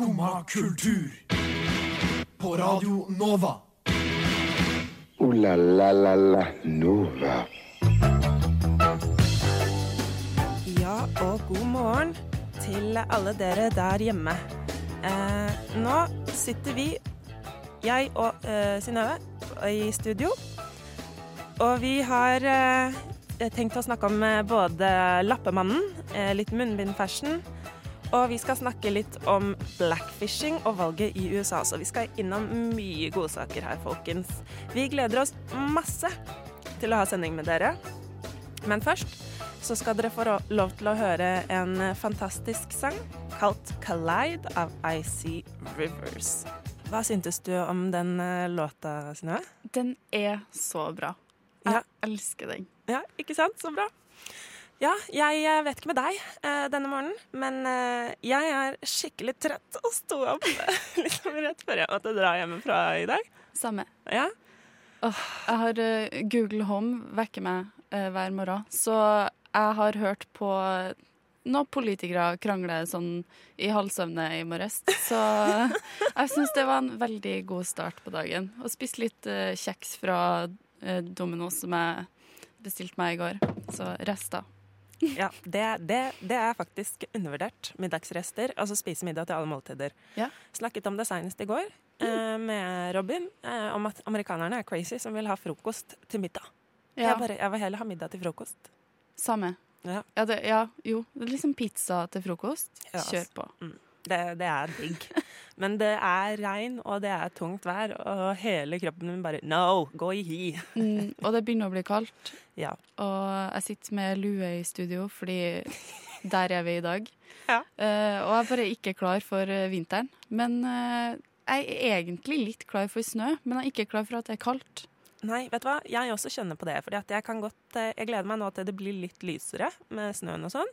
Skumma kultur. På Radio Nova. O-la-la-la-la Nova. Ja, og god morgen til alle dere der hjemme. Eh, nå sitter vi, jeg og eh, Synnøve, i studio. Og vi har eh, tenkt å snakke om eh, både Lappemannen, eh, litt munnbindfashion, og vi skal snakke litt om blackfishing og valget i USA. Så vi skal innom mye godsaker her, folkens. Vi gleder oss masse til å ha sending med dere. Men først så skal dere få lov til å høre en fantastisk sang kalt 'Collide' av Icy Rivers. Hva syntes du om den eh, låta, Synnøve? Den er så bra. Jeg Ja. elsker den. Ja, ikke sant? Så bra. Ja, jeg vet ikke med deg eh, denne morgenen, men eh, jeg er skikkelig trøtt og sto opp liksom rett før jeg måtte dra hjemmefra i dag. Samme. Ja, Jeg har uh, Google Home vekker meg hver morgen, så jeg har hørt på noen politikere krangle sånn i halvsøvne i morges. Så jeg syns det var en veldig god start på dagen. Og spiste litt kjeks fra Domino's som jeg bestilte meg i går. Så rester. Ja det, det, det er faktisk undervurdert. Middagsrester. Altså spise middag til alle måltider. Ja. Snakket om det seinest i går eh, med Robin, eh, om at amerikanerne er crazy som vil ha frokost til middag. Ja, Jeg, bare, jeg vil heller ha middag til frokost. samme. Ja. Ja, det, ja, jo. Det er liksom pizza til frokost. Ja, Kjør på. på. Det, det er digg. Men det er regn, og det er tungt vær, og hele kroppen min bare No, gå i hi. Mm, og det begynner å bli kaldt. Ja. Og jeg sitter med lue i studio, fordi der er vi i dag. Ja. Uh, og jeg er bare ikke klar for eh, vinteren. Men uh, jeg er egentlig litt klar for snø, men jeg er ikke klar for at det er kaldt. Nei, vet du hva? Jeg også kjenner på det. Fordi jeg godt Jeg gleder meg nå til det blir litt lysere med snøen og sånn.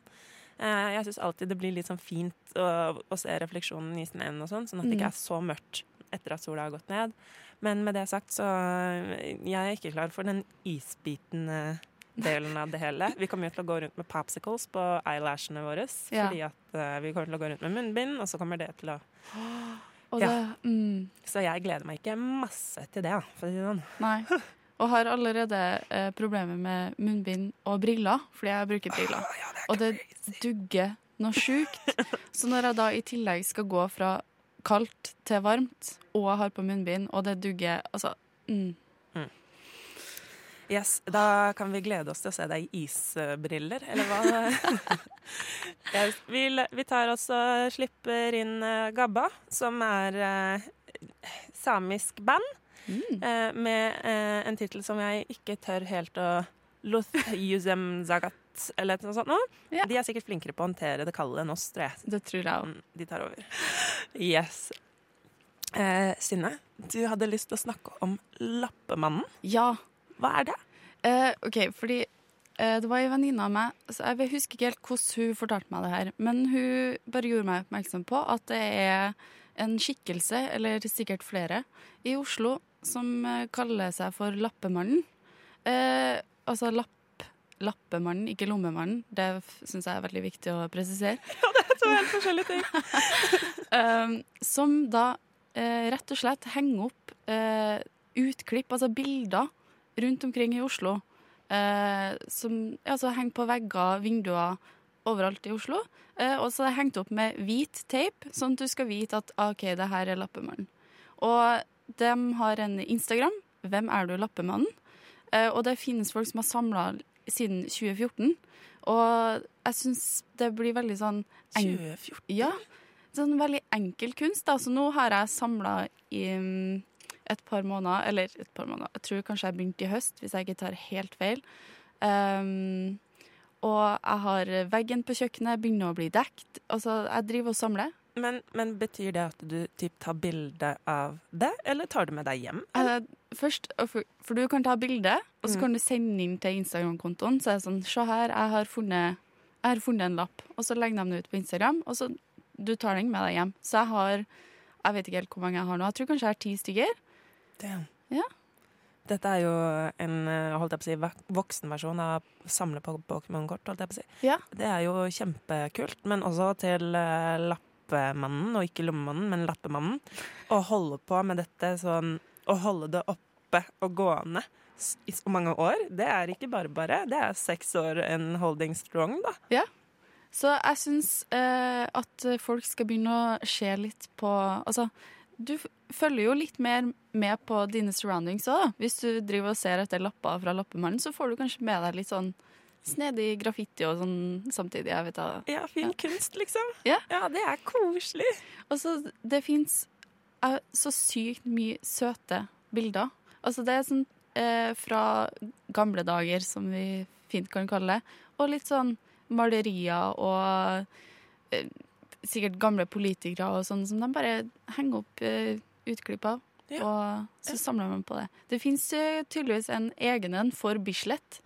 Eh, Jeg syns alltid det blir litt sånn fint å, å se refleksjonen i snøen og sånn, sånn at det ikke Mm. er så mørkt etter at sola har gått ned. Men med det sagt, så eh, jeg er ikke klar for den isbitende delen av det hele. Vi kommer jo til å gå rundt med popsicles på eyelashene våre. Ja. Fordi at eh, vi kommer til å gå rundt med munnbind, og så kommer det til å Ja. mm, Så jeg gleder meg ikke masse til det, for å si det sånn. Nei. Og har allerede eh, problemer med munnbind og briller, fordi jeg bruker briller. Og det dugger noe sjukt. Så når jeg da i tillegg skal gå fra kaldt til varmt, og jeg har på munnbind, og det dugger Altså mm. Yes, Da kan vi glede oss til å se deg i isbriller, eller hva? yes, vi, vi tar også og slipper inn eh, Gabba, som er eh, samisk band, Mm. eh, med eh, en tittel som jeg ikke tør helt å Luthjusem Zagat, eller noe sånt noe. Ja. De er sikkert flinkere på å håndtere det kalde enn oss, tror jeg. Det tror jeg òg. Mm, De tar over. Yes. Eh, Synne, du hadde lyst til å snakke om Lappemannen. Ja. Hva er det? Eh, OK, fordi det var ei venninne av meg så Jeg husker ikke helt hvordan hun fortalte meg det her, men hun bare gjorde meg oppmerksom på at det er en skikkelse, eller sikkert flere, i Oslo som eh, kaller seg for Lappemannen. Eh, altså lapp, Lappemannen, ikke Lommemannen. Det syns jeg er veldig viktig å presisere. To helt forskjellige ting. eh, som da eh, rett og slett henger opp eh, utklipp, altså bilder, rundt omkring i Oslo. Eh, som altså, henger på vegger, vinduer overalt i Oslo. Eh, og så er det hengt opp med hvit teip, sånn at du skal vite at ah, OK, det her er Lappemannen. Og de har en Instagram. Hvem er du, Lappemannen? Eh, og det finnes folk som har samla siden 2014. Og jeg syns det blir veldig sånn 2014. ja, sånn veldig enkel kunst. Da. Så nå har jeg samla i mm, et par måneder, eller et par måneder, jeg tror kanskje jeg begynte i høst, hvis jeg ikke tar helt feil. Um, og jeg har veggen på kjøkkenet, begynner å bli dekt. Altså, jeg driver og samler. Men, men betyr det at du typ tar bilde av det, eller tar du med deg hjem? Eller? først, for, for du kan ta bilde, og så Mm. kan du sende inn til Instagram-kontoen. Så er det sånn Se her, jeg har funnet, jeg har funnet en lapp. Og så legger de den ut på Instagram, og så du tar den med deg hjem. Så jeg har Jeg vet ikke helt hvor mange jeg har nå. Jeg tror kanskje jeg har ti stykker. Damn. Ja. Dette er jo en eh, holdt jeg på å si, voksenversjon av samle på Pokémon-kort. holdt jeg på å si. Ja. Det er jo kjempekult, men også til eh, lapp lappemannen, og ikke lommemannen, men lappemannen, å holde på med dette sånn Å holde det oppe og gående i så mange år, det er ikke bare bare. Det er seks år en holding strong, da. Ja. Så jeg syns eh, at folk skal begynne å se litt på Altså, du følger jo litt mer med på dine surroundings òg. Hvis du driver og ser etter lapper fra Lappemannen, så får du kanskje med deg litt sånn snedig graffiti og sånn samtidig. Jeg vet da. Ja, fin kunst, liksom. Ja. det er koselig. Og så det fins så sykt mye søte bilder. Altså det er sånn eh, fra gamle dager, som vi fint kan kalle det, og litt sånn malerier og eh, sikkert gamle politikere og sånn som de bare henger opp eh, utklipp av. Ja. Og så samler man på det. Det fins eh, tydeligvis en egen en for Bislett,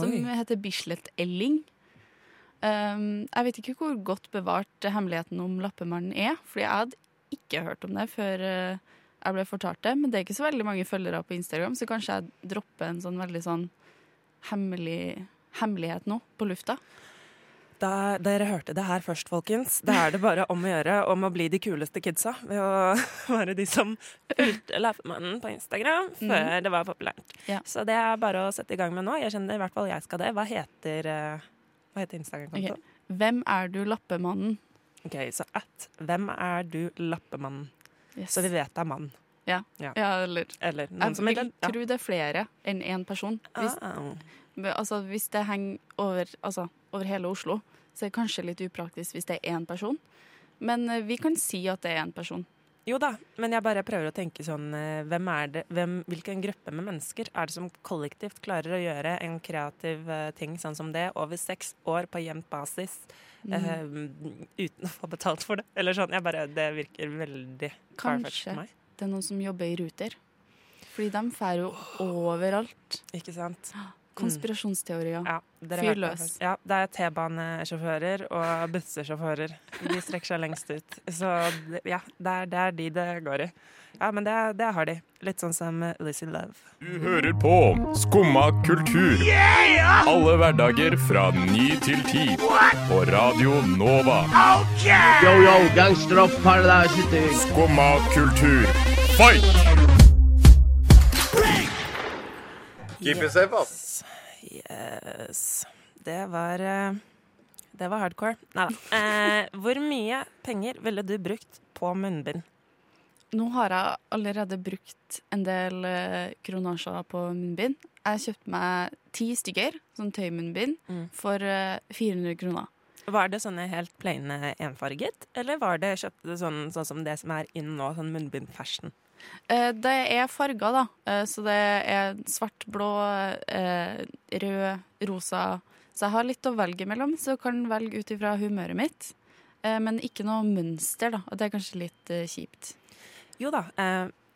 som Oi. heter Bislett Elling. Um, jeg vet ikke hvor godt bevart hemmeligheten om Lappemannen er, fordi jeg hadde ikke hørt om det før eh, jeg ble fortalt det. Men det er ikke så veldig mange følgere på Instagram, så kanskje jeg dropper en sånn veldig sånn hemmelig, hemmelighet nå på lufta. Da dere hørte det her først, folkens, da er det bare om å gjøre om å bli de kuleste kidsa ved å være de som fulgte Lappemannen på Instagram før det var populært. Ja. Så det er bare å sette i gang med nå. Jeg kjenner i hvert fall jeg skal det. Hva heter, eh, hva heter Instagram-kontoen? Hvem er du, Lappemannen? Ok, så at hvem er du Lappemannen? Yes. Så vi vet det er mann. ja. Ja. ja, eller Eller Jeg som vil tro det er flere enn én person. Hvis, Ah, Altså, hvis det henger over, altså, over hele Oslo, så er det kanskje litt upraktisk hvis det er én person. Men eh, vi kan si at det er én person. Jo da, men jeg bare prøver å tenke sånn eh, hvem er det, hvem, Hvilken gruppe med mennesker er det som kollektivt klarer å gjøre en kreativ eh, ting sånn som det over seks år på jevnt basis eh, uten å få betalt for det? Eller sånn, jeg bare, Det virker veldig Kanskje. for meg. Det er noen som jobber i Ruter. Fordi de drar jo overalt. Ikke sant? Konspirasjonsteorier. Ja, Fyr løs. Ja, det er T-banesjåfører og bussesjåfører. De strekker seg lengst ut. Så ja, det er, det er de det går i. Ja, men det, det har de. Litt sånn som Lizzie Love. Du hører på Skumma kultur. Alle hverdager fra ny til ti. På Radio Nova. Yo, yo, gangsteropp, paradise Skumma kultur, fight! Keep it safe, ass. Yes. Det var eh, Det var hardcore. Nei da. Eh, hvor mye penger ville du brukt på munnbind? Nå har jeg allerede brukt en del eh, kronasjer på munnbind. Jeg kjøpte meg ti stykker, sånn tøymunnbind, Mm. for eh, 400 kroner. Var det sånne helt plaine enfarget, eller var det kjøpte du sånn, sånn som det som er inn nå, sånn munnbind-fashion? Eh, det er farger, da. Eh, så det er svart, blå, eh, rød, rosa. Så jeg har litt å velge mellom, så jeg kan velge ut ifra humøret mitt. Men ikke noe mønster, da. Og det er kanskje litt kjipt. Jo da.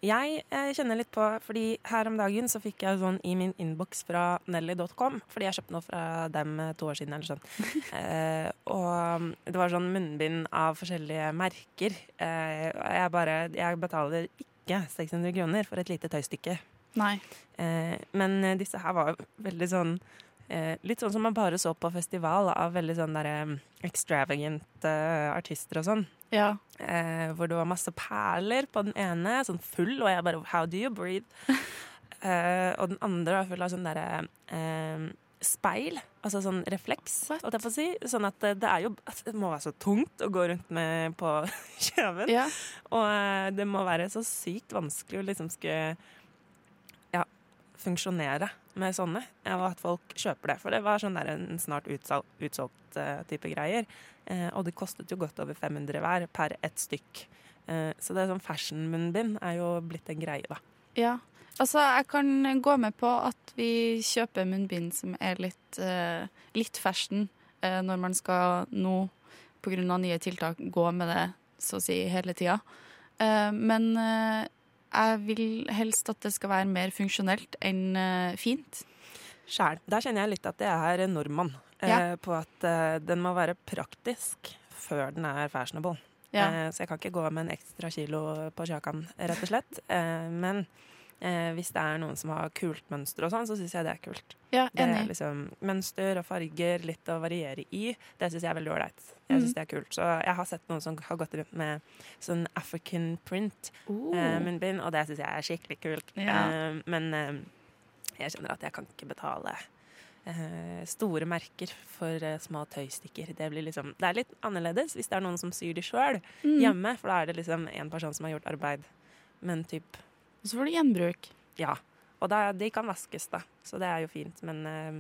Jeg kjenner litt på Fordi her om dagen så fikk jeg sånn i min innboks fra Nelly.com. Fordi jeg kjøpte noe fra dem to år siden eller sånn. Eh, og det var sånn munnbind av forskjellige merker. Eh, jeg bare Jeg betaler ikke 600 kroner for et lite tøystykke. Nei. Eh, men eh, disse her var veldig sånn eh, Litt sånn som man bare så på festival av veldig sånn derre extravagant artister og sånn. Ja. Eh, hvor det var masse perler på den ene, sånn full, og jeg bare How do you breathe? eh, og den andre var full av sånn derre speil, altså sånn refleks, si. Sånn at det, det er jo Det må være så tungt å gå rundt med på kjeven. ja. Og eh, det må være så sykt vanskelig å liksom skulle ja, funksjonere med sånne, eh, og at folk kjøper det. For det var sånn der en snart utsolgt, eh, type greier. Eh, og det kostet jo godt over 500 hver per ett stykk. Eh, så det er sånn fashion-munnbind er jo blitt en greie, da. Ja. Altså, jeg kan gå med på at vi kjøper munnbind som er litt, eh, litt fashion eh, når man skal nå, pga. nye tiltak, gå med det så å si hele tida. Eh, men eh, jeg vil helst at det skal være mer funksjonelt enn eh, fint. Sjæl. Der kjenner jeg litt at jeg er nordmann. Eh, Ja. På at den må være praktisk før den er fashionable. Ja. Så jeg kan ikke gå med en ekstra kilo på sjakan, rett og slett. Men Eh, hvis det er noen som har kult mønster og sånn, så syns jeg det er kult. Ja, Det er liksom Mønster og farger, litt å variere i, det syns jeg er veldig ålreit. Jeg Mm. synes det er kult. Så jeg har sett noen som har gått rundt med sånn African print Oh. eh, munnbind, og det syns jeg er skikkelig kult. Ja. Eh, men eh, jeg kjenner at jeg kan ikke betale eh, store merker for eh, små tøystikker. Det, blir liksom, det er litt annerledes hvis det er noen som syr de sjøl Mm. hjemme, for da er det liksom en person som har gjort arbeid. Men typ, Og så får du gjenbruk. ja. Og da, de kan vaskes, da, så det er jo fint. Men eh,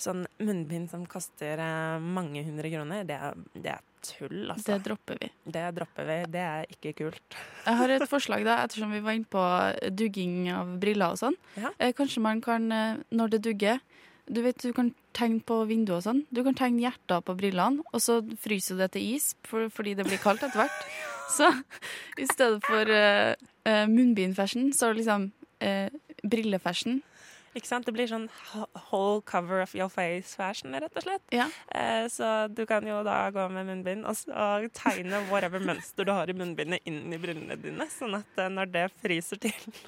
sånn munnbind som koster eh, mange hundre kroner, det er, det er tull, altså. Det dropper vi. Det dropper vi. Det er ikke kult. Jeg har et forslag, da, ettersom vi var inne på dugging av briller og sånn. Ja. Eh, kanskje man kan, eh, når det dugger Du vet, du kan tegne på vinduet og sånn. Du kan tegne hjerter på brillene, og så fryser du det til is for, fordi det blir kaldt etter hvert. Så i stedet for uh, munnbindfashion, så er det liksom uh, brillefashion. Ikke sant? Det blir sånn whole cover of your face-fashion, rett og slett. Ja. Eh, så du kan jo da gå med munnbind og, og tegne whatever mønster du har i munnbindet inn i brillene dine, sånn at eh, når det fryser til,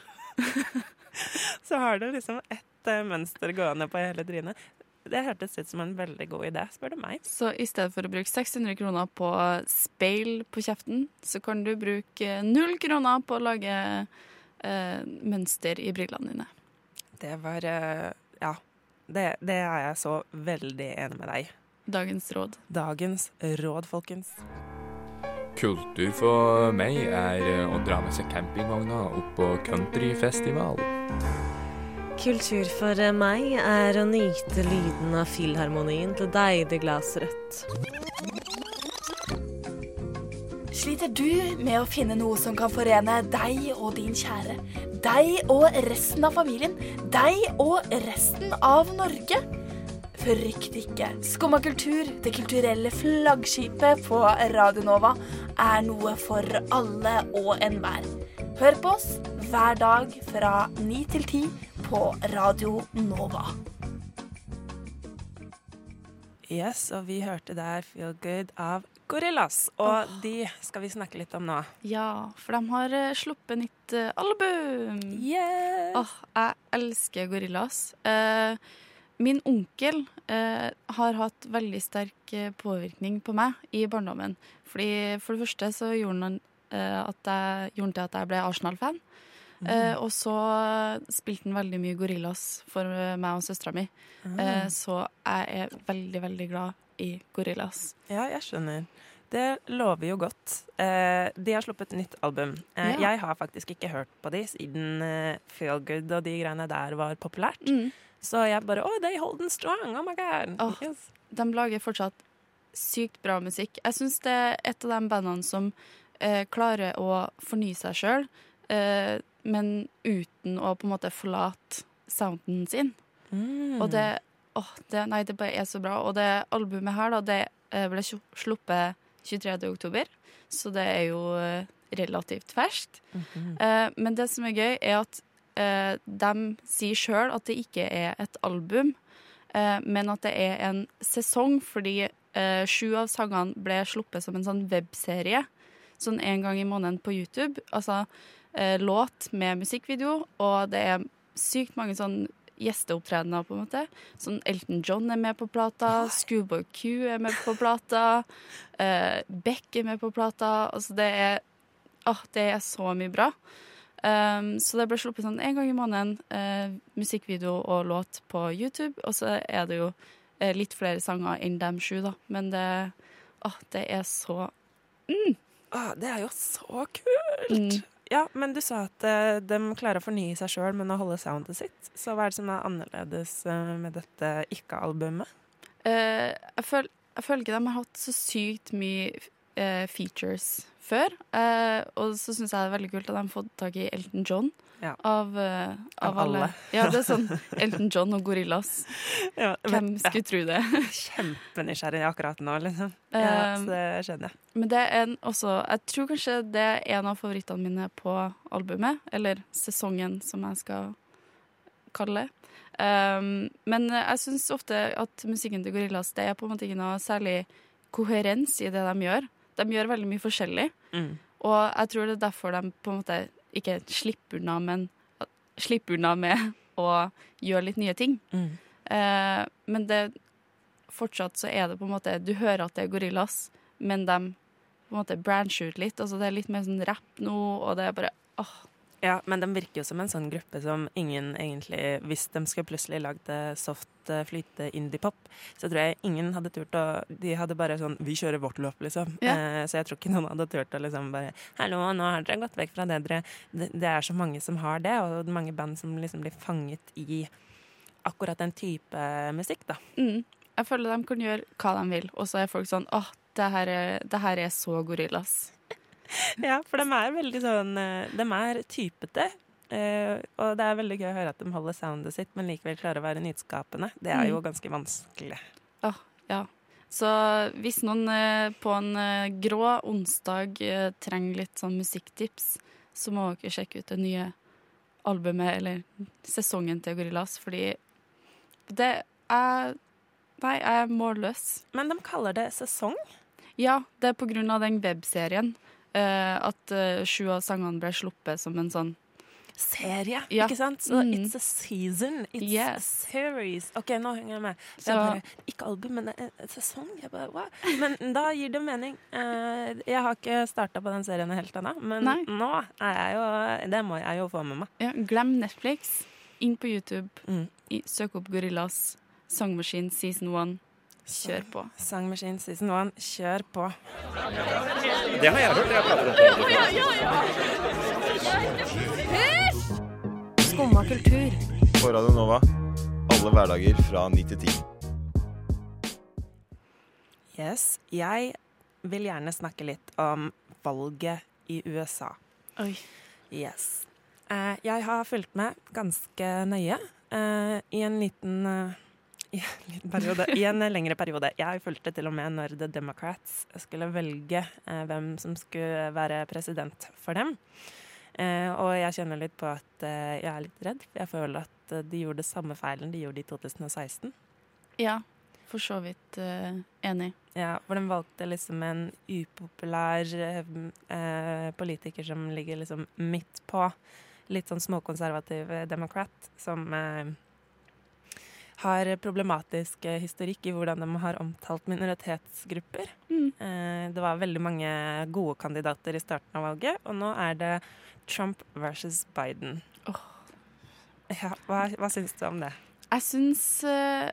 så har du liksom ett eh, mønster gående på hele trynet. Det hørtes ut som en veldig god idé, spør du meg. Så i stedet for å bruke 600 kroner på speil på kjeften, så kan du bruke null kroner på å lage eh, mønster i brillene dine. Det var eh, Ja. Det, det er jeg så veldig enig med deg i. Dagens råd. Dagens råd, folkens. Kultur for meg er å dra med seg campingvogna opp på countryfestival. Kultur for meg er å nyte lyden av filharmonien til deilig glass rødt. Sliter du med å finne noe som kan forene deg og din kjære? Deg og resten av familien? Deg og resten av Norge? Frykt ikke. Skumma kultur, det kulturelle flaggskipet på Radionova, er noe for alle og enhver. Hør på oss hver dag fra ni til ti på Radio Nova. Yes, og vi hørte der Feel Good av Gorillas. Og de skal vi snakke litt om nå. Ja, for de har eh, sluppet nytt eh, album. Yes! Åh, jeg elsker Gorillas. Eh, min onkel eh, har hatt veldig sterk eh, påvirkning på meg i barndommen. Fordi For det første så gjorde han eh, at jeg, gjorde til at jeg ble Arsenal-fan. Eh, og så spilte han veldig mye Gorillas for eh, meg og søstera mi. Eh, så jeg er veldig, veldig glad i Gorillas. Ja, jeg skjønner. Det lover jo godt. Eh, de har sluppet nytt album. Eh, Ja. Jeg har faktisk ikke hørt på de siden eh, Feel Good og de greiene der var populært. Mm. Så jeg bare Oh, they hold them strong! Oh my god! Oh, Yes. de lager fortsatt sykt bra musikk. Jeg syns det er et av de bandene som eh, klarer å fornye seg sjøl, eh, men uten å på en måte forlate sounden sin. Mm. Og det, åh, det Nei, det bare er så bra. Og det albumet her, da, det eh, ble sluppet 23. oktober, så det er jo eh, relativt ferskt. Mhm. Eh, men det som er gøy, er at eh, de sier sjøl at det ikke er et album, eh, men at det er en sesong, fordi eh, sju av sangene ble sluppet som en sånn webserie. Sånn en gang i måneden på YouTube. Altså eh, låt med musikkvideo, og det er sykt mange sånn gjesteopptredener, på en måte. Sånn Elton John er med på plata, Schoolboy Q er med på plata, eh, Beck er med på plata. Altså det er Åh, det er så mye bra. Um, så det ble sluppet sånn en gang i måneden, eh, musikkvideo og låt på YouTube. Og så er det jo eh, litt flere sanger enn dem sju, da. Men det, åh, det er så Ah, det er jo så kult! mm. Ja, men du sa at uh, de klarer å fornye seg sjøl, men å holde soundet sitt. Så hva er det som er annerledes uh, med dette ikke-albumet? Uh, jeg, føl, jeg føler ikke de har hatt så sykt mye eh, features før. Eh, og så syns jeg det er veldig kult at de har fått tak i Elton John. Ja. Av, eh, av, Av alle. alle. Ja, det er sånn Elton John og Gorillas. Ja, Hvem men- skulle tro det? ja, Kjempenysgjerrig akkurat nå, liksom. Ja, Um, så det skjønner jeg. Men det er en, også Jeg tror kanskje det er en av favorittene mine på albumet. Eller sesongen, som jeg skal kalle det. Um, men jeg syns ofte at musikken til Gorillas Det er på en måte ikke noe særlig koherens i det de gjør. De gjør veldig mye forskjellig. Mm. Og jeg tror det er derfor de på en måte ikke slipper unna, men slipper unna med å gjøre litt nye ting. Mm. Eh, men det fortsatt så er det på en måte Du hører at det er gorillas, men de på en måte brancher ut litt. Altså det er litt mer sånn rapp nå, og det er bare åh. Ja, men de virker jo som en sånn gruppe som ingen egentlig Hvis de skulle plutselig lagd eh, soft eh, flyte indie-pop, så tror jeg ingen hadde turt å De hadde bare sånn Vi kjører vårt løp, liksom. Ja. Eh, så jeg tror ikke noen hadde turt å liksom bare Hallo, nå har dere gått vekk fra det dere det, det er så mange som har det, og mange band som liksom blir fanget i akkurat den type musikk, da. Mm. Jeg føler de kan gjøre hva de vil, og så er folk sånn åh, det her er, det her er så gorillas. Ja, for de er veldig sånn eh, De er typete. eh, og det er veldig gøy å høre at de holder soundet sitt, men likevel klarer å være nyskapende. Det er jo Mm. ganske vanskelig. Oh, ja. Så hvis noen eh, på en grå onsdag trenger litt sånn musikktips, så må dere sjekke ut det nye albumet, eller sesongen til Gorillas, fordi det er Nei, jeg er målløs. Men de kaller det sesong? Ja, det er på grunn av den webserien. Eh, at eh, sju av sangene ble sluppet som en sånn Serie, Ja. ikke sant? Så Mm. it's a season. It's a series. OK, nå henger jeg med. Jeg bare, ikke album, men en sesong. Bare, wow. Men da gir det mening. Eh, jeg har ikke starta på den serien helt ennå, men Nei. nå er jeg jo Det må jeg jo få med meg. Ja, glem Netflix. Inn på YouTube. Mm. Søk opp Gorillas Sangmaskin season one. Kjør på. Sangmaskin season one, kjør på. Det har jeg hørt. Jeg prater om det. Skumma kultur. På Radio Nova. Alle hverdager fra 9 til 10. Yes, jeg vil gjerne snakke litt om valget i USA. Oi. Yes. Eh, jeg har fulgt med ganske nøye eh, i en liten eh, i en liten periode. I en lengre periode. Jeg fulgte til og med når The Democrats skulle velge eh, hvem som skulle være president for dem. Eh, og jeg kjenner litt på at eh, jeg er litt redd. Jeg føler at eh, de gjorde samme feilen de gjorde i 2016. Ja, for så vidt eh, enig. Ja, for de valgte liksom en upopulær eh, eh, politiker som ligger liksom midt på. Litt sånn småkonservativ eh, demokrat som eh, har problematisk eh, historikk i hvordan de har omtalt minoritetsgrupper. Mm. Eh, det var veldig mange gode kandidater i starten av valget, og nå er det Trump versus Biden. Ja, hva, hva syns du om det? Jeg syns uh,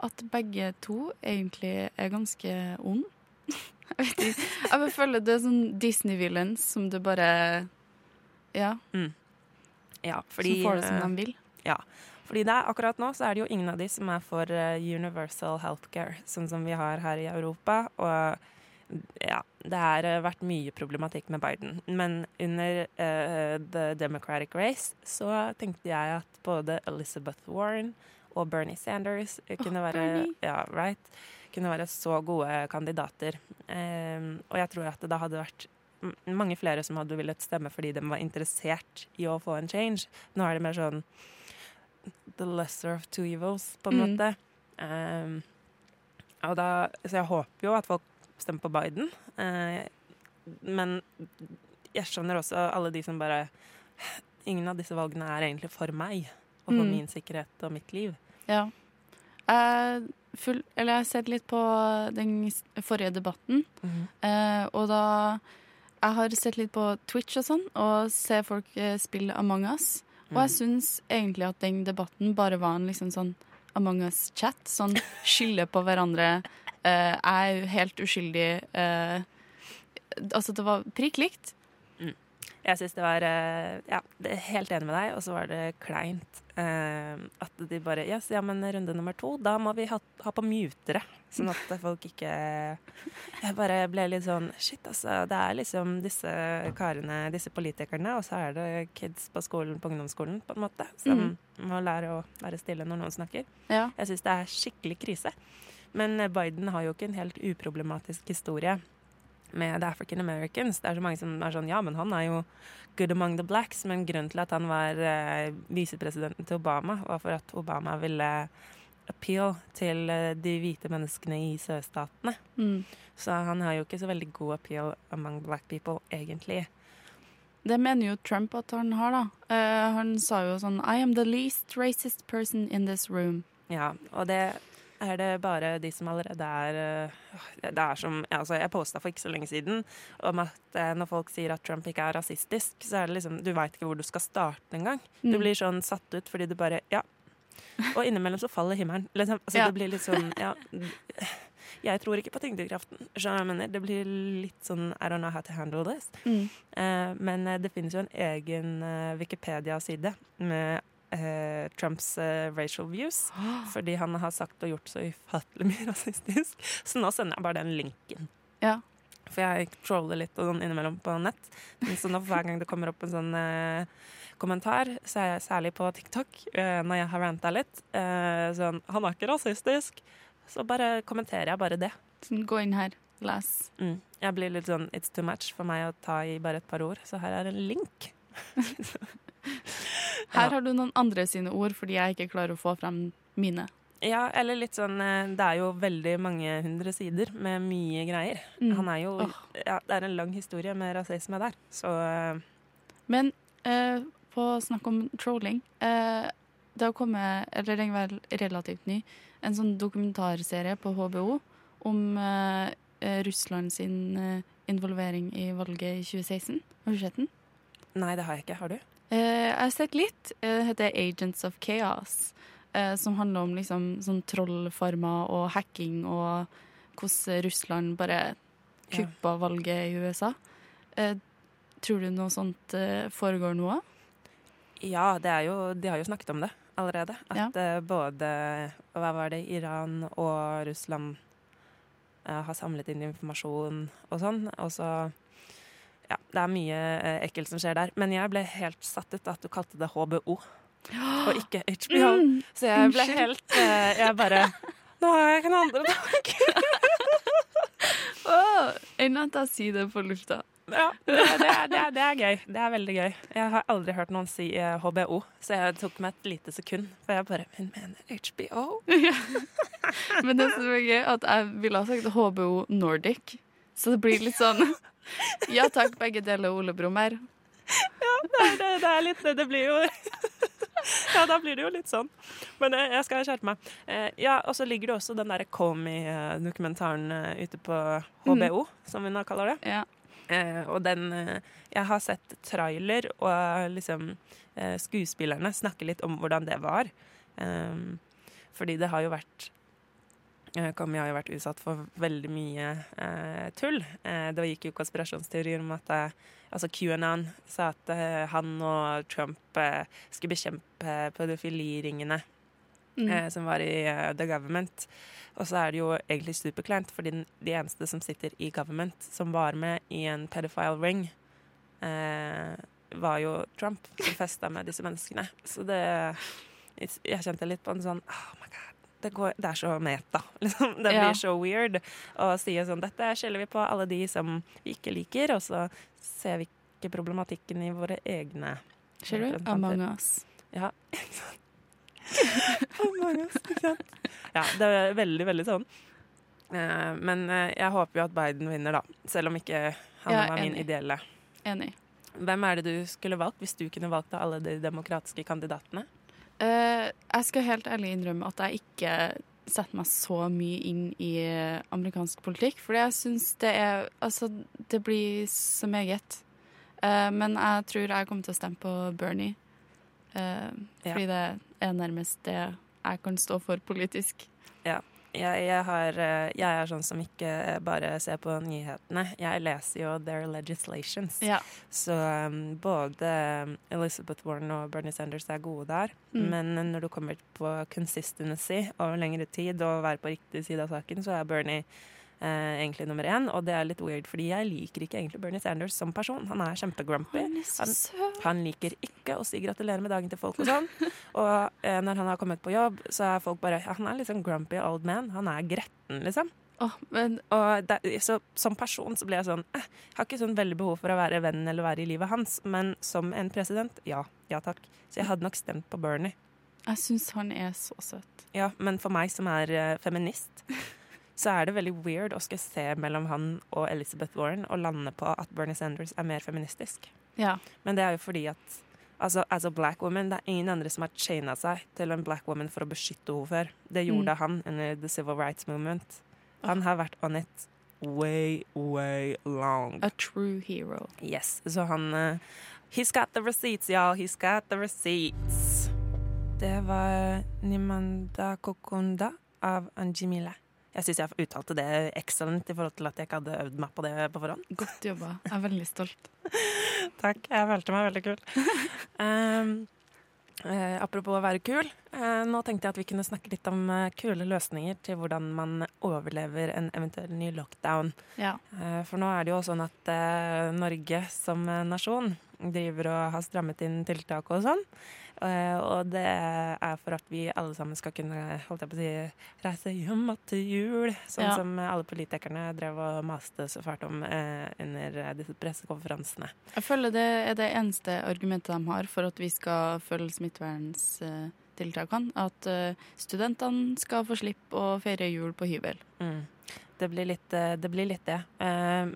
at begge to egentlig er ganske ond. jeg vet ikke. Jeg føler det er sånn Disney-villains som du bare Ja. Ja, fordi, som får det som de vil. Ja, fordi det er, akkurat nå så er det jo ingen av de som er for eh, universal healthcare, sånn som vi har her i Europa. Og ja, det har eh, vært mye problematikk med Biden. Men under uh, the Democratic race så tenkte jeg at både Elizabeth Warren og Bernie Sanders kunne, kunne være ja, right, kunne være så gode kandidater. Um, og jeg tror at det da hadde vært mange flere som hadde villet stemme fordi de var interessert i å få en change. Nå er det mer sånn the lesser of two evils, på en Mm. måte. Um, da, så jeg håper jo at folk stemmer på Biden. Uh, men jeg skjønner også alle de som bare Ingen av disse valgene er egentlig for meg og for Mm. min sikkerhet og mitt liv. Ja. Jeg, full, eller jeg har sett litt på den forrige debatten, eh, og da Jeg har sett litt på Twitch og sånn, og ser folk eh, spille Among us. Og jeg syns egentlig at den debatten bare var en liksom sånn Among us-chat. Sånn skylde på hverandre. Uh, jeg er helt uskyldig. Uh, altså, det var prikk likt. Jeg syns det var eh, Ja, det helt enig med deg, og så var det kleint eh, at de bare Yes, ja, men runde nummer to, da må vi ha, ha på mutere. Sånn at folk ikke Jeg bare ble litt sånn Shit, altså. Det er liksom disse karene, disse politikerne, og så er det kids på skolen, på ungdomsskolen, på en måte, som må lære å være stille når noen snakker. Ja. Jeg syns det er skikkelig krise. Men Biden har jo ikke en helt uproblematisk historie med the African Americans. Det er så mange som er sånn Ja, men han er jo good among the blacks. Men grunnen til at han var eh, visepresidenten til Obama, var for at Obama ville appeal til eh, de hvite menneskene i sørstatene. Mm. Så han har jo ikke så veldig god appeal among black people, egentlig. det mener jo Trump at han har, da. Uh, han sa jo sånn I am the least racist person in this room. Ja, og det er det bare de som allerede er øh, Det er som altså Jeg posta for ikke så lenge siden om at eh, når folk sier at Trump ikke er rasistisk, så er det liksom Du veit ikke hvor du skal starte engang. Du Mm. blir sånn satt ut fordi du bare Ja. Og innimellom så faller himmelen. Liksom. Altså, Ja. Det blir litt sånn Ja. Jeg tror ikke på tyngdekraften. Du? Det blir litt sånn I don't know how to handle this. Mm. Eh, men eh, det finnes jo en egen eh, Wikipedia-side med eh, Trumps eh, racial views. Fordi han har sagt og gjort så ufattelig mye rasistisk. Så nå sender jeg bare den linken. Ja. For jeg troller litt og sånn innimellom på nett. Så nå hver gang det kommer opp en sånn eh, kommentar, så er jeg særlig på TikTok, eh, når jeg har ranta litt, eh, sånn 'Han er ikke rasistisk', så bare kommenterer jeg bare det. Gå inn her, les. Mm. Jeg blir litt sånn 'it's too much' for meg å ta i bare et par ord, så her er en link. Her har du noen andre sine ord, fordi jeg ikke klarer å få frem mine. Ja, eller litt sånn eh, Det er jo veldig mange hundre sider med mye greier. Mm. Han er jo oh. Ja, det er en lang historie med rasisme der, så eh, Men eh, på snakk om trolling eh, Det har kommet, eller den er vel relativt ny, en sånn dokumentarserie på HBO om eh, eh, Russland sin involvering i valget i 2016. Har du sett den? Nei, det har jeg ikke. Har du? Eh, jeg har sett litt. Eh, Det heter Agents of Chaos. eh, som handler om liksom sånn trollfarmer og hacking og hvordan Russland bare kuppa valget i USA. Tror du noe sånt foregår nå? Ja, det er jo, de har jo snakket om det allerede. At Ja. både hva var det, Iran og Russland har samlet inn informasjon og sånn. Og så Ja, det er mye eh, ekkelt som skjer der. Men jeg ble helt satt ut at du kalte det HBO, og ikke HBO. Mm, Så jeg ble helt eh, Jeg bare Nå har jeg ikke noen andre tanker. oh, Enn at jeg sier det på lufta. Ja, det, er- det, er, det, er, det er gøy. Det er veldig gøy. Jeg har aldri hørt noen si eh, HBO, så jeg tok meg et lite sekund. For jeg bare Hun mener HBO? Men det som er gøy, at jeg ville ha sagt HBO Nordic. Så det blir litt sånn Ja takk, begge deler Ole Brumm Ja, Det det, det er litt det. Blir jo Ja, da blir det jo litt sånn. Men eh, jeg skal skjerpe meg. Eh, ja, og så ligger det også den derre Comey-dokumentaren eh, ute på HBO, som vi nå kaller det. Ja. Og den Jeg har sett trailer, og liksom skuespillerne snakker litt om hvordan det var. Fordi det har jo vært eh, Comey har jo vært utsatt for veldig mye eh, tull. Eh, det gikk jo konspirasjonsteorier om at eh, altså QAnon sa at eh, han og Trump eh, skulle bekjempe pedofiliringene Mm. eh, som var i The Government. Og så er det jo egentlig superkleint, fordi den, de eneste som sitter i government, som var med i en pedophile ring, eh, var jo Trump, som festa med disse menneskene. Så det Jeg kjente litt på en sånn Oh my god. Det, går, det er så meta. Liksom. Det Ja. blir så weird å si sånn Dette skjeller vi på alle de som vi ikke liker, og så ser vi ikke problematikken i våre egne Skjeller du? Among us. Ja. Among us, ikke sant. Ja, det er veldig, veldig sånn. Eh, men eh, jeg håper jo at Biden vinner, da. Selv om ikke han Ja, var min ideelle. Enig. Hvem er det du skulle valgt hvis du kunne valgt av alle de demokratiske kandidatene? Eh, jeg skal helt ærlig innrømme at jeg ikke setter meg så mye inn i eh, amerikansk politikk. Fordi jeg syns det er Altså, det blir så meget. Uh, men jeg tror jeg kommer til å stemme på Bernie. uh, fordi det er nærmest det jeg kan stå for politisk. Jeg, jeg, har, eh, jeg er sånn som ikke bare ser på nyhetene. Jeg leser jo their legislations. Ja. Så um, både Elizabeth Warren og Bernie Sanders er gode der. Mm. Men når du kommer på consistency over lengre tid og være på riktig side av saken, så er Bernie eh, egentlig nummer én. Og det er litt weird, fordi jeg liker ikke egentlig Bernie Sanders som person. Han er kjempegrumpy. Han er Han, han liker ikke å si gratulerer med dagen til folk og sånn. Og eh, når han har kommet på jobb, så er folk bare ja, Han er litt sånn grumpy old man. Han er gretten, liksom. Oh, men Og det, så, som person så blir jeg sånn eh, Jeg har ikke sånn veldig behov for å være venn eller være i livet hans, men som en president, ja. Ja takk. Så jeg hadde nok stemt på Bernie. jeg syns han er så søt. Ja, men for meg som er uh, feminist, så er det veldig weird å skulle se mellom han og Elizabeth Warren og lande på at Bernie Sanders er mer feministisk. Ja. Men det er jo fordi at altså, as a black woman, det er ingen andre som har chaina seg til en black woman for å beskytte henne før. Det gjorde Mm. han under the civil rights movement. Han har vært on it way, way long. A true hero. Yes, så han uh, He's got the receipts, y'all. He's got the receipts. Det var Nimanda Kokunda av Anjimile. Jeg syns jeg uttalte det excellent i forhold til at jeg ikke hadde øvd meg på det på forhånd. Godt jobba. Jeg er veldig stolt. Takk. Jeg følte meg veldig kul. Um, uh, apropos å være kul. Uh, nå tenkte jeg at vi kunne snakke litt om uh, kule løsninger til hvordan man overlever en eventuell ny lockdown. Ja. For nå er det jo sånn at Norge som nasjon driver og har strammet inn tiltak og sånn. Eh, og det er for at vi alle sammen skal kunne holdt jeg på å si, reise hjem til jul. Sånn Ja. som alle politikerne drev og maste så fælt om eh, under disse pressekonferansene. Jeg føler det er det eneste argumentet de har for at vi skal følge smitteverntiltakene. At eh, studentene skal få slippe å feire jul på hybel. Mm. Det, blir litt, det blir litt det. Eh,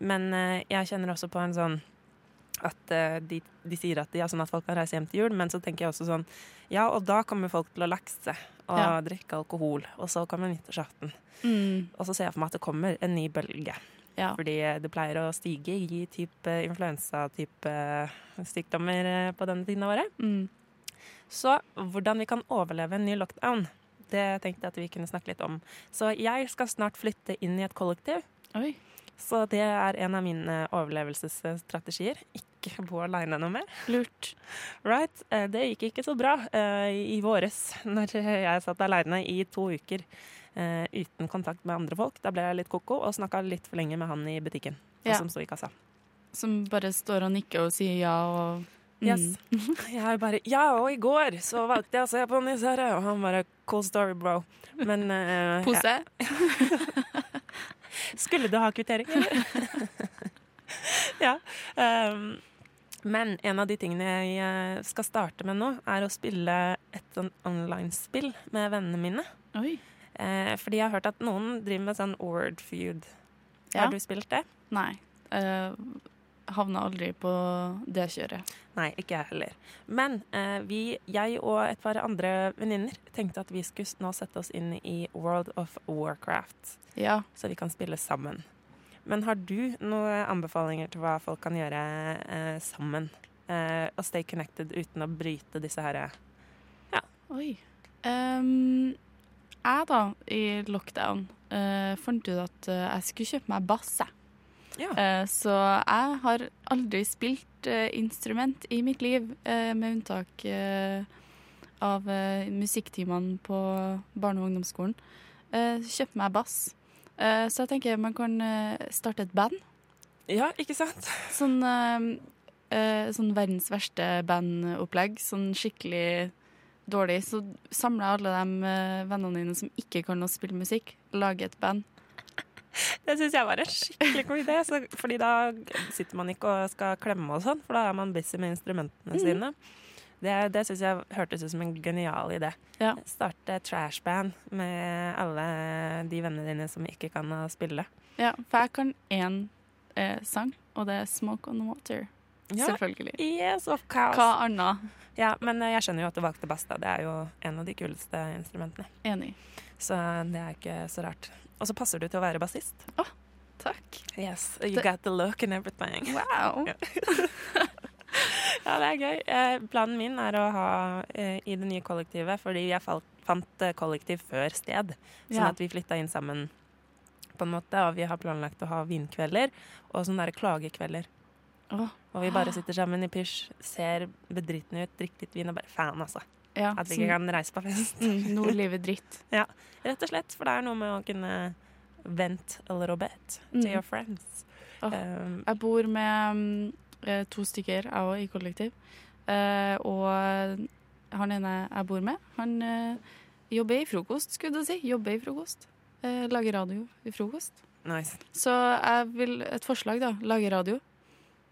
men jeg kjenner også på en sånn at eh, de, de sier at, ja, sånn at folk kan reise hjem til jul, men så tenker jeg også sånn Ja, og da kommer folk til å lakse og Ja. drikke alkohol, og så kommer nyttårsaften. Mm. Og så ser jeg for meg at det kommer en ny bølge. Ja. Fordi eh, det pleier å stige i type influensa-type sykdommer eh, på denne tiden av året. Mm. Så hvordan vi kan overleve en ny lockdown, det tenkte jeg at vi kunne snakke litt om. Så jeg skal snart flytte inn i et kollektiv. Oi. Så det er en av mine overlevelsesstrategier. Ikke bo aleine noe mer. Lurt. Right. Eh, Det gikk ikke så bra eh, i våres, når jeg satt aleine i to uker eh, uten kontakt med andre folk. Da ble jeg litt koko og snakka litt for lenge med han i butikken, Ja. som sto i kassa. Som bare står og nikker og sier ja og mm. Yes. Jeg bare Ja, og i går så valgte jeg å se på Nisse Herre, og han bare Cool story, bro. Men uh, Pose? Skulle du ha kvittering, eller? ja. ehm, men en av de tingene jeg eh, skal starte med nå, er å spille et sånn online-spill med vennene mine. Oi. Eh, fordi jeg har hørt at noen driver med sånn word feud. Ja. Har du spilt det? Nei. Uh, havna aldri på det kjøret. Nei, ikke jeg heller. Men eh, vi, jeg og et par andre venninner tenkte at vi skulle nå sette oss inn i World of Warcraft. Ja. Så vi kan spille sammen. Men har du noen anbefalinger til hva folk kan gjøre eh, sammen? Eh, og stay connected uten å bryte disse her Oi. Um, jeg, da, i lockdown, uh, fant ut at uh, jeg skulle kjøpe meg bass. Ja. uh, så jeg har aldri spilt instrument i mitt liv, med unntak av musikktimene på barne- og ungdomsskolen. Kjøpte meg bass. Eh, så jeg tenker man kan eh, starte et band. Ja, ikke sant? Sånn, eh, sånn verdens verste bandopplegg. Sånn skikkelig dårlig. Så samler alle de vennene dine som ikke kan å spille musikk, lager et band. Det syns jeg var en skikkelig god idé. Så, fordi da sitter man ikke og skal klemme og sånn, for da er man busy med instrumentene mm. sine. Det, det syns jeg hørtes ut som en genial idé. Ja. Starte trashband med alle de vennene dine som ikke kan å spille. Ja, for jeg kan én eh, sang, og det er 'Smoke on the Water'. Ja. Selvfølgelig. Yes, of course. Hva annet? Ja, men eh, jeg skjønner jo at du valgte bass. Det er jo en av de kuleste instrumentene. Enig. Så det er ikke så rart. Og så passer du til å være bassist. Takk. Yes, you Det- got the look and everything. Wow. Ja. det er gøy. Eh, planen min er å ha eh, i det nye kollektivet, fordi jeg falt, fant eh, kollektiv før sted. Sånn Ja. at vi flytta inn sammen på en måte, og vi har planlagt å ha vinkvelder og sånne der klagekvelder. Og vi bare sitter sammen i pysj, ser bedritne ut, drikker litt vin og bare faen, altså. Ja, At vi sånn- ikke kan reise på fest. Nordlivet er livet dritt. Ja, rett og slett. For det er noe med å kunne vent a little bit to Mm. your friends. Oh. Um, Jeg bor med mm, to stykker, jeg òg, i kollektiv. Eh, og han ene jeg bor med, han eh, jobber i frokost, skulle du si. Jobber i frokost. Eh, lager radio i frokost. nice. Så jeg vil et forslag, da. Lage radio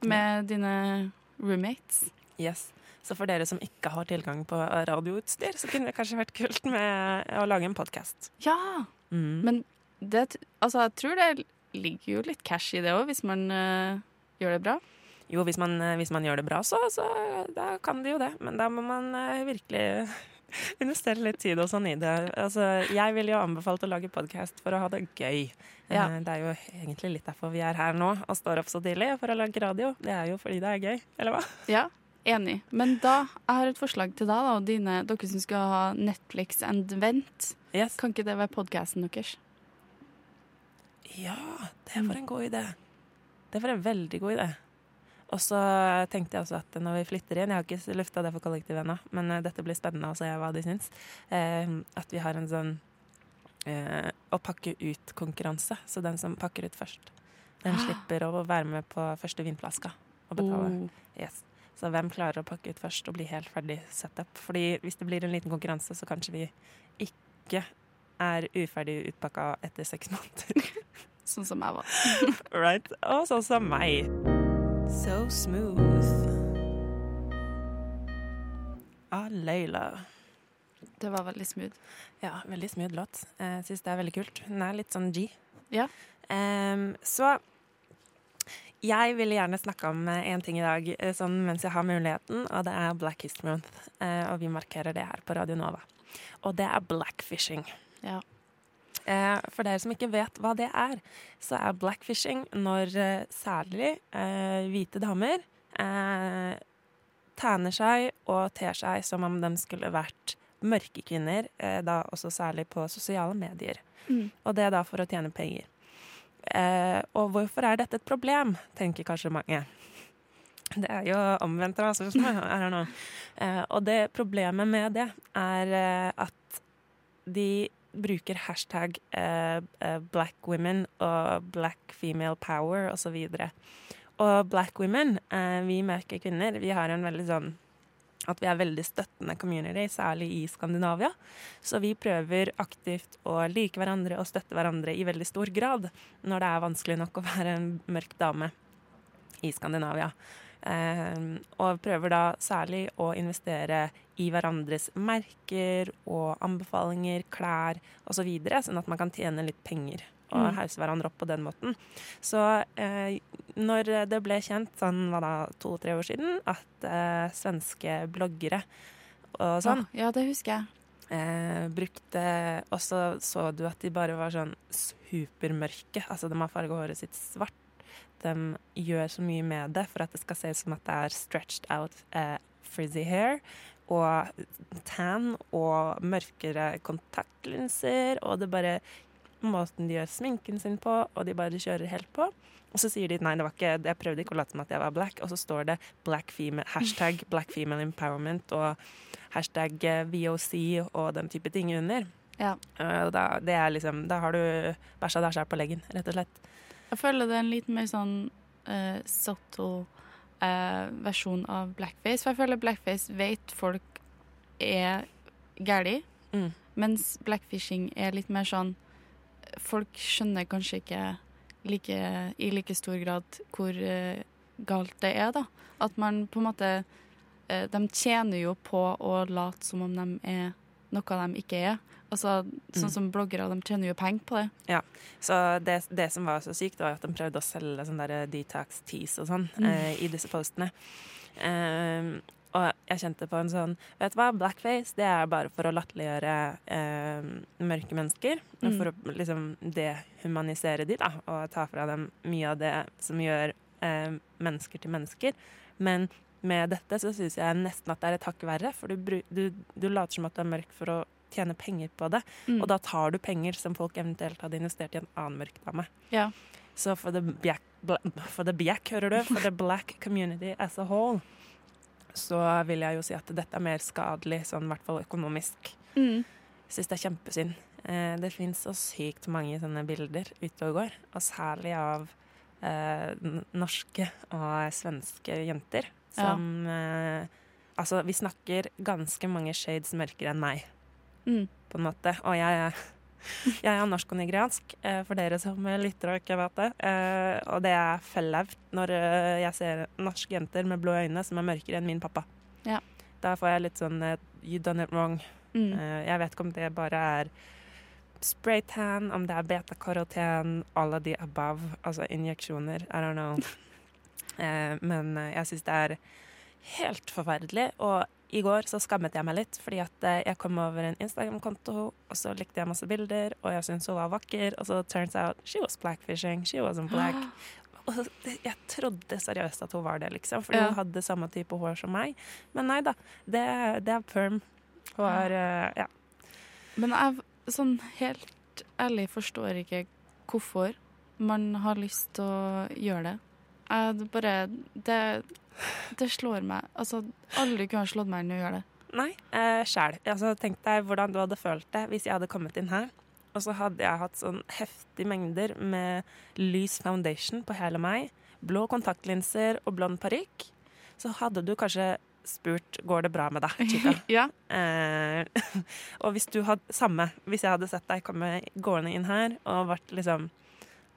med dine roommates. Yes. Så for dere som ikke har tilgang på radioutstyr, så kunne det kanskje vært kult med å lage en podkast. Ja! Mm. Men det, altså, jeg tror det ligger jo litt cash i det òg, hvis man uh, gjør det bra. Jo, hvis man, eh, hvis man gjør det bra, så, så da kan de jo det. Men da må man eh, virkelig investere litt tid og sånn i det. Altså, jeg ville jo anbefalt å lage podkast for å ha det gøy. Ja. Eh, Det er jo egentlig litt derfor vi er her nå og står opp så tidlig for å lage radio. Det er jo fordi det er gøy, eller hva? Ja, enig. Men da, jeg har et forslag til deg, da, og dine, dere som skal ha Netflix and Vent. Kan ikke det være podkasten deres? Ja, det var en god idé. Det var en veldig god idé. Og så tenkte jeg også at når vi flytter inn Jeg har ikke lufta det for kollektivet ennå, men eh, dette blir spennende å se hva de syns. Eh, at vi har en sånn eh, å pakke ut-konkurranse. Så den som pakker ut først, den Ah. slipper å være med på første vinflaska og betale. Oh. Yes. Så hvem klarer å pakke ut først og bli helt ferdig setup? Fordi hvis det blir en liten konkurranse, så kanskje vi ikke er uferdig utpakka etter seks måneder. Sånn som jeg var. right? Og sånn som meg. So smooth. Ah, Leila. Det var veldig smooth. Ja, veldig smooth låt. Jeg syns det er veldig kult. Den er litt sånn G. Ja. Um, så jeg ville gjerne snakke om én ting i dag eh, sånn mens jeg har muligheten, og det er Black History Month. Eh, og vi markerer det her på Radio Nova. Og det er blackfishing. Ja. Eh, for dere som ikke vet hva det er, så er blackfishing når eh, særlig eh, hvite damer eh, tanner seg og ter seg som om de skulle vært mørke kvinner, da også særlig på sosiale medier. Mm. Og det er da for å tjene penger. Eh, og hvorfor er dette et problem, tenker kanskje mange. Det er jo omvendt rasisme. I don't nå. Eh, og det problemet med det er at de bruker hashtag eh, eh, black women og black female power osv. Og black women, eh, vi mørke kvinner, vi har en veldig sånn at vi er veldig støttende community, særlig i Skandinavia. Så vi prøver aktivt å like hverandre og støtte hverandre i veldig stor grad når det er vanskelig nok å være en mørk dame i Skandinavia. Eh, og prøver da særlig å investere i hverandres merker og anbefalinger, klær osv., så sånn at man kan tjene litt penger og Mm. hause hverandre opp på den måten. Så eh, når det ble kjent, sånn var det to-tre år siden, at eh, svenske bloggere og sånn ja, det husker jeg. eh, brukte Og så så du at de bare var sånn supermørke. Altså, de har farga håret sitt svart. De gjør så mye med det for at det skal se ut som at det er stretched out eh, frizzy hair. Og tan og mørkere kontaktlinser. Og det bare Måten de gjør sminken sin på, og de bare kjører helt på. Og så sier de nei, det var ikke, jeg prøvde ikke å late som at jeg var black, og så står det black female, hashtag black female empowerment og hashtag eh, VOC og den type ting under. Ja. Eh, Da, det liksom, da har du bæsja sjøl på leggen, rett og slett. Jeg føler det er en litt mer sånn uh, subtle uh, versjon av blackface. For jeg føler blackface vet folk er gæli, Mm. mens blackfishing er litt mer sånn Folk skjønner kanskje ikke like, i like stor grad hvor uh, galt det er, da. At man på en måte De tjener jo på å late som om de er noe de ikke er. Altså, sånn Mm. som bloggere, de tjener jo penger på det. Ja, så det, det som var så sykt, var at de prøvde å selge sånn der detox teas og sånn Mm. eh, i disse postene. Ehm, og jeg kjente på en sånn Vet du hva, blackface det er bare for å latterliggjøre eh, mørke mennesker. Mm. For å liksom dehumanisere de da, og ta fra dem mye av det som gjør eh, mennesker til mennesker. Men med dette så syns jeg nesten at det er et hakk verre, for du, du, du later som at du er mørk for å tjene penger på det. Mm. Og da tar du penger som folk eventuelt hadde investert i en annen mørk dame. Ja. Så for the black, for the black, hører du? For the black community as a whole, så vil jeg jo si at dette er mer skadelig, sånn i hvert fall økonomisk. Mm. Syns det er kjempesynd. Eh, det fins så sykt mange sånne bilder ute og går, og særlig av eh, norske og svenske jenter Ja. som eh, Altså, vi snakker ganske mange shades mørkere enn meg Mm. på en måte. Og jeg, jeg er norsk og nigeriansk, eh, for dere som lytter og ikke vet det. Eh, og det er fellaut når eh, jeg ser norske jenter med blå øyne som er mørkere enn min pappa. Ja. Da får jeg litt sånn eh, You done it wrong. Mm. Eh, jeg vet ikke om det bare er spraytan, om det er betakaroten, all of the above, altså injeksjoner. I don't know. Eh, men eh, jeg syns det er helt forferdelig. Og i går så skammet jeg meg litt, fordi at eh, jeg kom over en Instagram-konto, og så likte jeg masse bilder, og jeg syntes hun var vakker, og så turns out she was blackfishing, she wasn't black. Og jeg trodde seriøst at hun var det, liksom, fordi hun hadde samme type hår som meg. Men nei da, det, det er perm. Hun er Ja. Men jeg sånn helt ærlig forstår ikke hvorfor man har lyst til å gjøre det. Jeg det bare Det, det slår meg. Altså, aldri kunne ha slått meg i å gjøre det. Nei, eh, sjæl. Altså, tenk deg hvordan du hadde følt det hvis jeg hadde kommet inn her, og så hadde jeg hatt sånn heftige mengder med lys foundation på hele meg, blå kontaktlinser og blond parykk. Så hadde du kanskje spurt går det bra med deg, chica. ja. Eh, og hvis du hadde samme, hvis jeg hadde sett deg komme gående inn her og vært liksom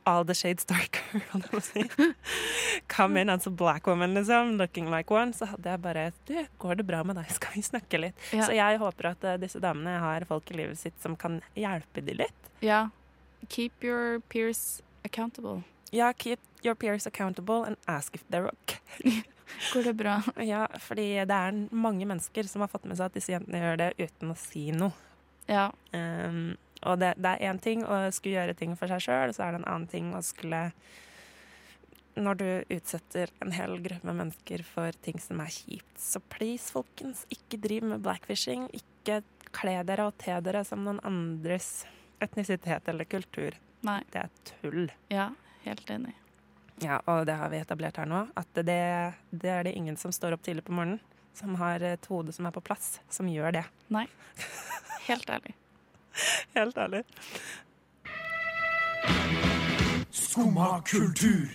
all the shades darker, kan jeg si. Come in as a black woman, liksom, looking like one, så hadde jeg bare Du, går det bra med deg? Skal vi snakke litt? Ja. Så jeg håper at uh, disse damene har folk i livet sitt som kan hjelpe de litt. Ja. Keep your peers accountable. Ja, keep your peers accountable and ask if they're okay. Går det bra? Ja, fordi det er mange mennesker som har fått med seg at disse jentene gjør det uten å si noe. Ja. Um, og det, det er én ting å skulle gjøre ting for seg sjøl, så er det en annen ting å skulle Når du utsetter en hel gruppe mennesker for ting som er kjipt. Så please, folkens, ikke driv med blackfishing. Ikke kle dere og te dere som noen andres etnisitet eller kultur. Nei. Det er tull. Ja, helt enig. Ja, og det har vi etablert her nå. At det, det er det ingen som står opp tidlig på morgenen, som har et hode som er på plass, som gjør det. Nei. Helt ærlig. Helt ærlig. Skumma kultur.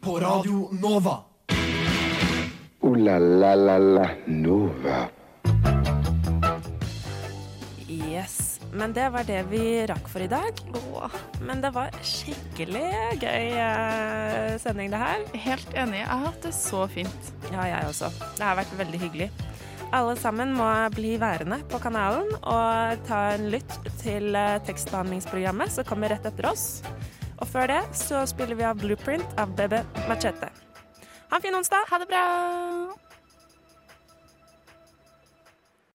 På Radio Nova. O-la-la-la-la Nova. Yes. Men det var det vi rakk for i dag. Men det var skikkelig gøy eh, sending, det her. Helt enig. Jeg har hatt det så fint. Ja, jeg også. Det har vært veldig hyggelig. Alle sammen må bli værende på kanalen og ta en lytt til eh, tekstbehandlingsprogrammet som kommer rett etter oss. Og før det så spiller vi av Blueprint av Bebe Machete. Ha en fin onsdag. Ha det bra.